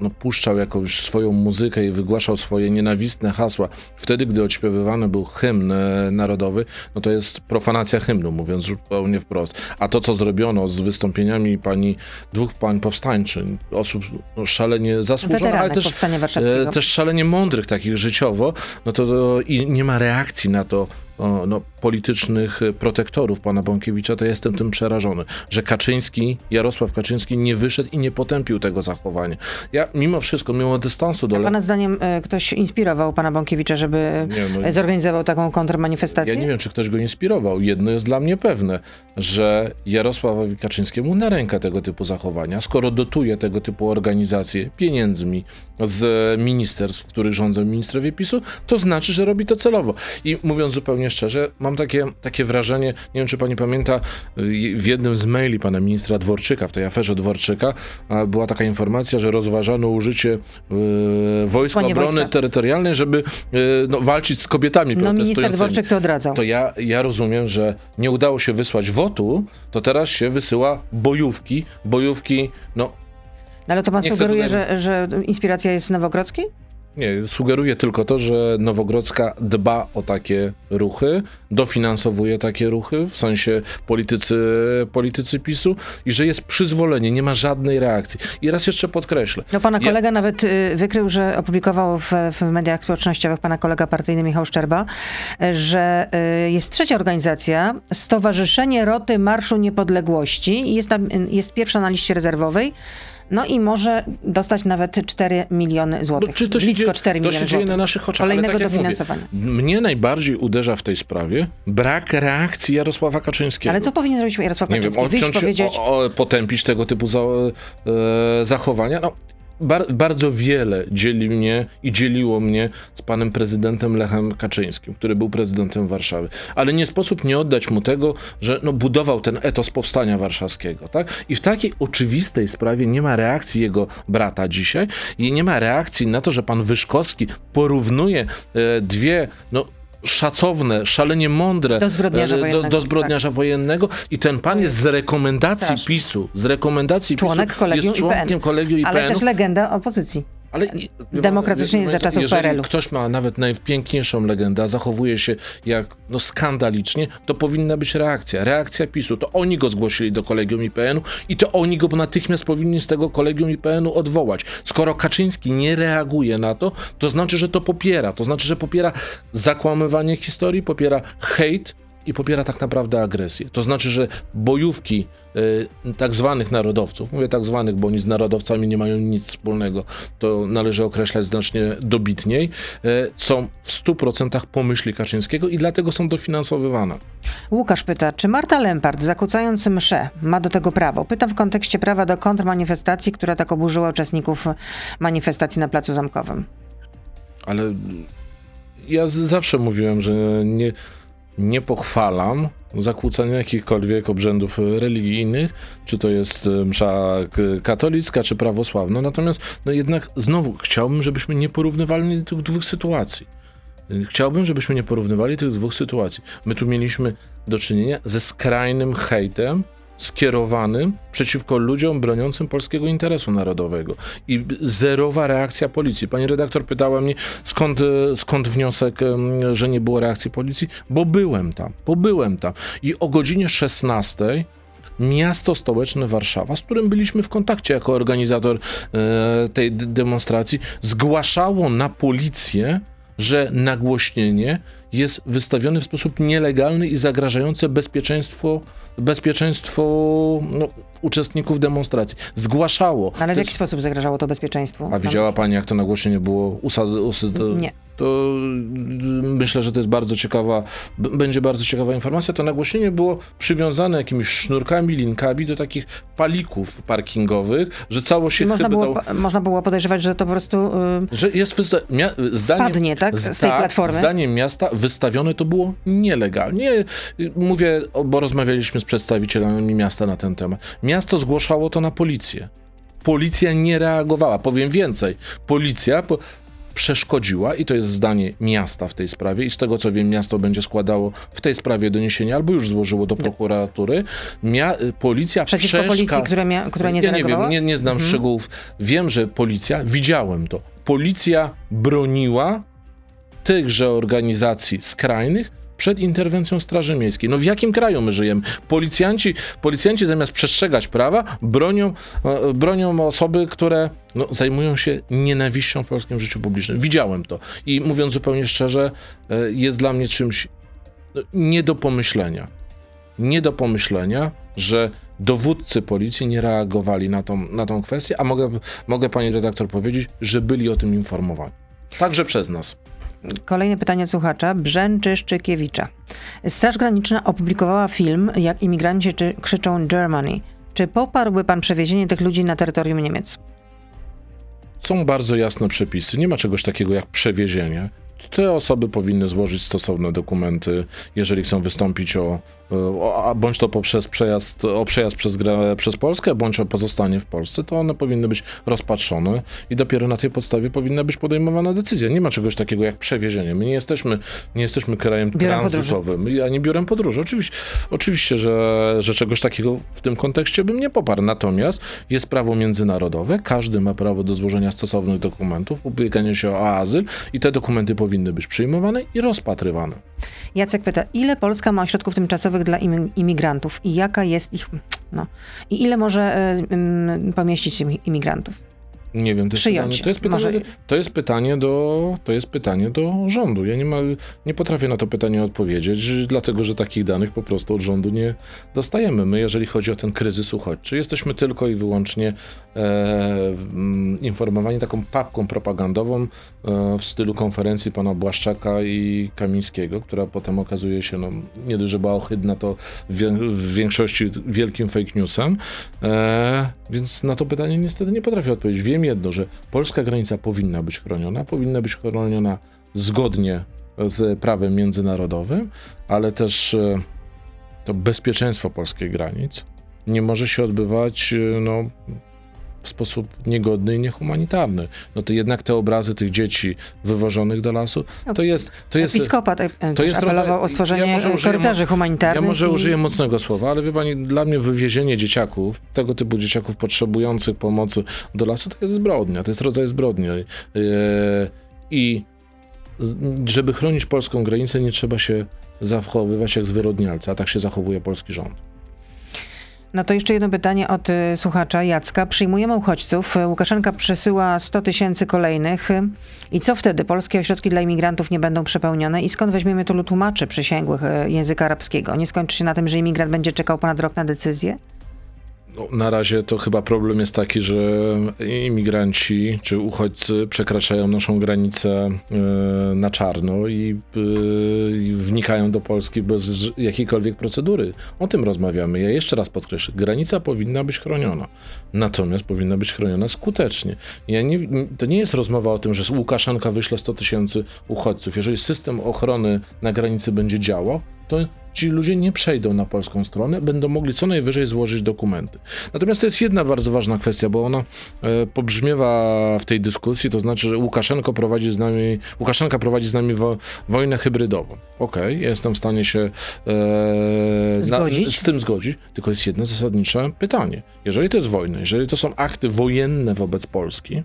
no, puszczał jakąś swoją muzykę i wygłaszał swoje nienawistne hasła, wtedy, gdy odśpiewywany był hymn e, narodowy, no to jest profanacja hymnu, mówiąc zupełnie wprost. A to, co zrobiono z wystąpieniami pani, dwóch pań powstańczyń, osób no, szalenie zasłużonych, ale też, e, też szalenie mądrych takich życiowo, no to, to i nie ma reakcji na to, o, no, politycznych e, protektorów pana Bąkiewicza, to jestem tym przerażony, że Kaczyński, Jarosław Kaczyński nie wyszedł i nie potępił tego zachowania. Ja mimo wszystko, mimo dystansu do... A pana zdaniem e, ktoś inspirował pana Bąkiewicza, żeby Nie, no- e, zorganizował taką kontrmanifestację? Ja nie wiem, czy ktoś go inspirował. Jedno jest dla mnie pewne, że Jarosławowi Kaczyńskiemu na rękę tego typu zachowania, skoro dotuje tego typu organizacje pieniędzmi z ministerstw, w których rządzą ministrowie PiSu, to znaczy, że robi to celowo. I mówiąc zupełnie szczerze, mam takie, takie wrażenie, nie wiem, czy pani pamięta, y, w jednym z maili pana ministra Dworczyka, w tej aferze Dworczyka, była taka informacja, że rozważano użycie y, Wojsk Słonie Obrony wojska. Terytorialnej, żeby y, no, walczyć z kobietami No minister. Dworczyk to odradzał. To ja, ja rozumiem, że nie udało się wysłać wotu, to teraz się wysyła bojówki. Bojówki, no No, ale to pan sugeruje, tutaj- że, że inspiracja jest z Nowogrodzkiej? Nie, sugeruje tylko to, że Nowogrodzka dba o takie ruchy, dofinansowuje takie ruchy, w sensie politycy, politycy PiSu i że jest przyzwolenie, nie ma żadnej reakcji. I raz jeszcze podkreślę. No pana Ja- kolega nawet y, wykrył, że opublikował w, w mediach społecznościowych pana kolega partyjny Michał Szczerba, y, że y, jest trzecia organizacja, Stowarzyszenie Roty Marszu Niepodległości i jest, tam, y, jest pierwsza na liście rezerwowej. No i może dostać nawet 4 miliony złotych. No, czy to się, Blisko dzieje, 4 to miliony się dzieje złotych. na naszych oczach. ale Kolejnego tak jak mówię, dofinansowania. Mnie najbardziej uderza w tej sprawie brak reakcji Jarosława Kaczyńskiego. Ale co powinien zrobić Jarosław nie wiem, Kaczyński? Wyjść, odciąć, powiedzieć, o, o, potępić tego typu za, e, zachowania. No, bar, bardzo wiele dzieli mnie i dzieliło mnie z panem prezydentem Lechem Kaczyńskim, który był prezydentem Warszawy. Ale nie sposób nie oddać mu tego, że no, budował ten etos powstania warszawskiego. Tak? I w takiej oczywistej sprawie nie ma reakcji jego brata dzisiaj i nie ma reakcji na to, że pan Wyszkowski porównuje e, dwie no, szacowne, szalenie mądre Do zbrodniarza e, do, wojennego, do zbrodniarza wojennego i ten pan jest z rekomendacji Straszne. PiSu, z rekomendacji członek PiSu, kolegium jest członkiem IPN. kolegium IPN. ale też legenda opozycji. Ale nie- Demokratycznie wie- za czasów jeżeli PRL-u. ktoś ma nawet najpiękniejszą legendę, zachowuje się jak no, skandalicznie, to powinna być reakcja. Reakcja PiSu. To oni go zgłosili do kolegium IPN-u i to oni go natychmiast powinni z tego kolegium IPN-u odwołać. Skoro Kaczyński nie reaguje na to, to znaczy, że to popiera. To znaczy, że popiera zakłamywanie historii, popiera hejt i popiera tak naprawdę agresję. To znaczy, że bojówki y, tak zwanych narodowców, mówię tak zwanych, bo oni z narodowcami nie mają nic wspólnego, to należy określać znacznie dobitniej, y, są w 100% pomyśli Kaczyńskiego i dlatego są dofinansowywane. Łukasz pyta, czy Marta Lempart, zakłócając mszę, ma do tego prawo? Pytam w kontekście prawa do kontrmanifestacji, która tak oburzyła uczestników manifestacji na Placu Zamkowym. Ale ja zawsze mówiłem, że nie, nie pochwalam zakłócania jakichkolwiek obrzędów religijnych, czy to jest e, msza katolicka, czy prawosławna. Natomiast no jednak znowu chciałbym, żebyśmy nie porównywali tych dwóch sytuacji. Chciałbym, żebyśmy nie porównywali tych dwóch sytuacji. My tu mieliśmy do czynienia ze skrajnym hejtem skierowanym przeciwko ludziom broniącym polskiego interesu narodowego. I zerowa reakcja policji. Pani redaktor pytała mnie, skąd, skąd wniosek, że nie było reakcji policji? Bo byłem tam, bo byłem tam. I o godzinie 16 miasto stołeczne Warszawa, z którym byliśmy w kontakcie jako organizator e, tej demonstracji, zgłaszało na policję, że nagłośnienie jest wystawione w sposób nielegalny i zagrażające bezpieczeństwo, bezpieczeństwo no, uczestników demonstracji. Zgłaszało. Ale w jaki jest- sposób zagrażało to bezpieczeństwu? A widziała pani, jak to nagłośnienie było usad... usad... Nie. To y, myślę, że to jest bardzo ciekawa, będzie bardzo ciekawa informacja. To nagłośnienie było przywiązane jakimiś sznurkami, linkami do takich palików parkingowych, że cało się Można było, można było podejrzewać, że to po prostu... y, że jest wysta- mia- zdaniem, Spadnie, tak, z tej tak, platformy? Zdaniem miasta wystawione to było nielegalnie. Mówię, bo rozmawialiśmy z przedstawicielami miasta na ten temat. Miasto zgłaszało to na policję. Policja nie reagowała. Powiem więcej. Policja po- przeszkodziła i to jest zdanie miasta w tej sprawie i z tego co wiem miasto będzie składało w tej sprawie doniesienie albo już złożyło do prokuratury. Mia- policja przeciwko przeszka- policji, która, mia, która nie ja nie wiem, nie, nie znam Mhm. szczegółów. Wiem, że policja, widziałem to. Policja broniła tychże organizacji skrajnych przed interwencją Straży Miejskiej. No w jakim kraju my żyjemy? Policjanci, policjanci zamiast przestrzegać prawa, bronią, e, bronią osoby, które no, zajmują się nienawiścią w polskim życiu publicznym. Widziałem to. I mówiąc zupełnie szczerze, e, jest dla mnie czymś no, nie do pomyślenia. Nie do pomyślenia, że dowódcy policji nie reagowali na tą, na tą kwestię, a mogę, mogę pani redaktor powiedzieć, że byli o tym informowani. Także przez nas. Kolejne pytanie słuchacza. Brzęczy Szczykiewicza. Straż Graniczna opublikowała film, jak imigranci krzyczą Germany. Czy poparłby pan przewiezienie tych ludzi na terytorium Niemiec? Są bardzo jasne przepisy. Nie ma czegoś takiego jak przewiezienie. Te osoby powinny złożyć stosowne dokumenty, jeżeli chcą wystąpić o a bądź to poprzez przejazd, o przejazd przez, gra- przez Polskę, bądź o pozostanie w Polsce, to one powinny być rozpatrzone i dopiero na tej podstawie powinna być podejmowana decyzja. Nie ma czegoś takiego jak przewiezienie. My nie jesteśmy, nie jesteśmy krajem Biurem tranzytowym, ani biurem podróży. Oczywiście, oczywiście że, że czegoś takiego w tym kontekście bym nie poparł. Natomiast jest prawo międzynarodowe, każdy ma prawo do złożenia stosownych dokumentów, ubiegania się o azyl i te dokumenty powinny być przyjmowane i rozpatrywane. Jacek pyta, ile Polska ma ośrodków tymczasowych dla imi- imigrantów i jaka jest ich, no, i ile może e, mm, pomieścić im- imigrantów? Nie wiem, to jest, pytanie, to, jest pytanie, Może- do, to jest pytanie do to jest pytanie do rządu. Ja nie, ma, nie potrafię na to pytanie odpowiedzieć, dlatego że takich danych po prostu od rządu nie dostajemy. My, jeżeli chodzi o ten kryzys uchodźczy, jesteśmy tylko i wyłącznie e, mm, informowani taką papką propagandową e, w stylu konferencji pana Błaszczaka i Kamińskiego, która potem okazuje się, no, nie dość, że była ohydna, to w, w większości wielkim fake newsem. E, więc na to pytanie niestety nie potrafię odpowiedzieć. Wiem jedno, że polska granica powinna być chroniona, powinna być chroniona zgodnie z prawem międzynarodowym, ale też e, to bezpieczeństwo polskich granic nie może się odbywać e, no, w sposób niegodny i niehumanitarny. No to jednak te obrazy tych dzieci wywożonych do lasu, to jest... To jest Episkopat e, to też jest apelował rodzaj- o stworzenie ja może użyję korytarzy humanitarnych. ja może i- użyję mocnego słowa, ale wie pani, dla mnie wywiezienie dzieciaków, tego typu dzieciaków potrzebujących pomocy do lasu, to jest zbrodnia, to jest rodzaj zbrodni. Eee, I żeby chronić polską granicę, nie trzeba się zachowywać jak zwyrodnialca, a tak się zachowuje polski rząd. No to jeszcze jedno pytanie od y, słuchacza Jacka. Przyjmujemy uchodźców. Łukaszenka przesyła 100 tysięcy kolejnych. I co wtedy? Polskie ośrodki dla imigrantów nie będą przepełnione? I skąd weźmiemy tylu tłumaczy przysięgłych y, języka arabskiego? Nie skończy się na tym, że imigrant będzie czekał ponad rok na decyzję? No, na razie to chyba problem jest taki, że imigranci czy uchodźcy przekraczają naszą granicę e, na czarno i, e, i wnikają do Polski bez jakiejkolwiek procedury. O tym rozmawiamy. Ja jeszcze raz podkreślę, granica powinna być chroniona. Natomiast powinna być chroniona skutecznie. Ja nie, to nie jest rozmowa o tym, że Łukaszenka wyśle 100 tysięcy uchodźców. Jeżeli system ochrony na granicy będzie działał, to ci ludzie nie przejdą na polską stronę, będą mogli co najwyżej złożyć dokumenty. Natomiast to jest jedna bardzo ważna kwestia, bo ona e, pobrzmiewa w tej dyskusji, to znaczy, że Łukaszenko prowadzi z nami, Łukaszenka prowadzi z nami wo, wojnę hybrydową. Okej, ja jestem w stanie się e, Zgodzić. z tym zgodzić, tylko jest jedno zasadnicze pytanie. Jeżeli to jest wojna, jeżeli to są akty wojenne wobec Polski,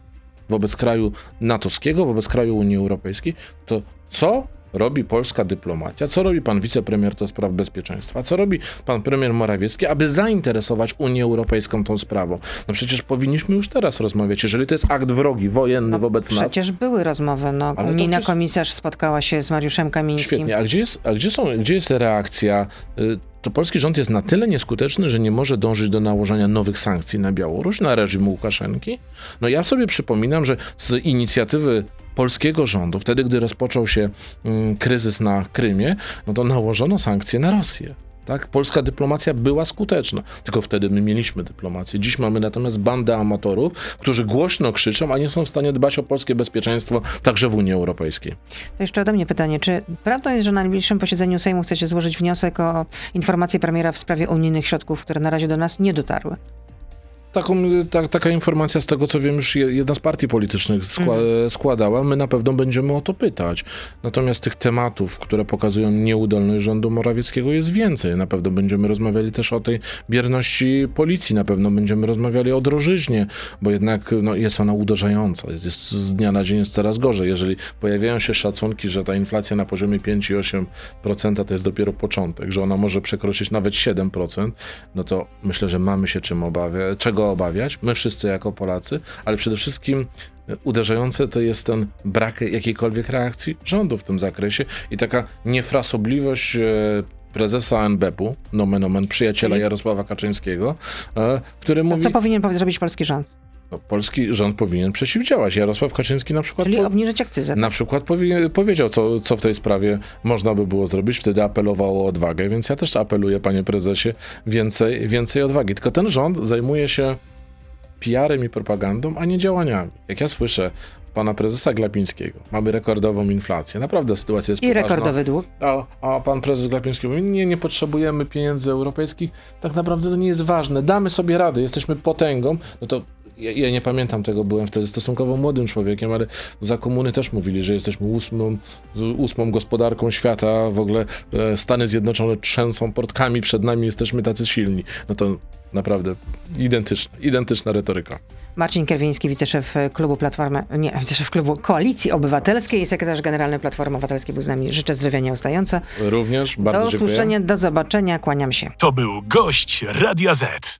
wobec kraju natowskiego, wobec kraju Unii Europejskiej, to co robi polska dyplomacja, co robi pan wicepremier do spraw bezpieczeństwa, co robi pan premier Morawiecki, aby zainteresować Unię Europejską tą sprawą? No przecież powinniśmy już teraz rozmawiać, jeżeli to jest akt wrogi, wojenny wobec nas, No, Przecież były rozmowy. No, Ale unijna przecież- komisarz spotkała się z Mariuszem Kamińskim. Świetnie. A gdzie jest, a gdzie są, gdzie jest reakcja? Y, To polski rząd jest na tyle nieskuteczny, że nie może dążyć do nałożenia nowych sankcji na Białoruś, na reżim Łukaszenki. No ja sobie przypominam, że z inicjatywy polskiego rządu, wtedy gdy rozpoczął się mm, kryzys na Krymie, no to nałożono sankcje na Rosję. Tak? Polska dyplomacja była skuteczna, tylko wtedy my mieliśmy dyplomację. Dziś mamy natomiast bandę amatorów, którzy głośno krzyczą, a nie są w stanie dbać o polskie bezpieczeństwo także w Unii Europejskiej. To jeszcze ode mnie pytanie. Czy prawdą jest, że na najbliższym posiedzeniu Sejmu chcecie złożyć wniosek o informację premiera w sprawie unijnych środków, które na razie do nas nie dotarły? Taką, ta, taka informacja z tego, co wiem, już je- jedna z partii politycznych skła, składała. My na pewno będziemy o to pytać. Natomiast tych tematów, które pokazują nieudolność rządu Morawieckiego jest więcej. Na pewno będziemy rozmawiali też o tej bierności policji, na pewno będziemy rozmawiali o drożyźnie, bo jednak no, jest ona uderzająca. Jest, z dnia na dzień jest coraz gorzej. Jeżeli pojawiają się szacunki, że ta inflacja na poziomie 5,8% to jest dopiero początek, że ona może przekroczyć nawet 7%, no to myślę, że mamy się czym obawiać, czego go obawiać, my wszyscy jako Polacy, ale przede wszystkim e, uderzające to jest ten brak jakiejkolwiek reakcji rządu w tym zakresie i taka niefrasobliwość e, prezesa NBP-u, nomen omen, przyjaciela Czyli- Jarosława Kaczyńskiego, e, który mówi, co powinien zrobić polski rząd? No, polski rząd powinien przeciwdziałać. Jarosław Kaczyński na przykład... Czyli po- obniżyć akcyzę. na przykład powie, powiedział, co, co w tej sprawie można by było zrobić. Wtedy apelował o odwagę, więc ja też apeluję, panie prezesie, więcej, więcej odwagi. Tylko ten rząd zajmuje się PR-em i propagandą, a nie działaniami. Jak ja słyszę pana prezesa Glapińskiego, mamy rekordową inflację. Naprawdę sytuacja jest I poważna. rekordowy dług. A, a pan prezes Glapiński mówi, nie, nie potrzebujemy pieniędzy europejskich, tak naprawdę to nie jest ważne, damy sobie radę, jesteśmy potęgą, no to ja, ja nie pamiętam tego, byłem wtedy stosunkowo młodym człowiekiem, ale za komuny też mówili, że jesteśmy ósmą, ósmą gospodarką świata, w ogóle e, Stany Zjednoczone trzęsą portkami przed nami, jesteśmy tacy silni. No to naprawdę identyczna, identyczna retoryka. Marcin Kierwiński, wiceszef klubu Platformy, nie, wiceszef klubu Koalicji Obywatelskiej i sekretarz generalny Platformy Obywatelskiej był z nami. Życzę zdrowia nieustająco. Również bardzo Do dziękuję. usłyszenia, do zobaczenia, kłaniam się. To był gość Radia Z.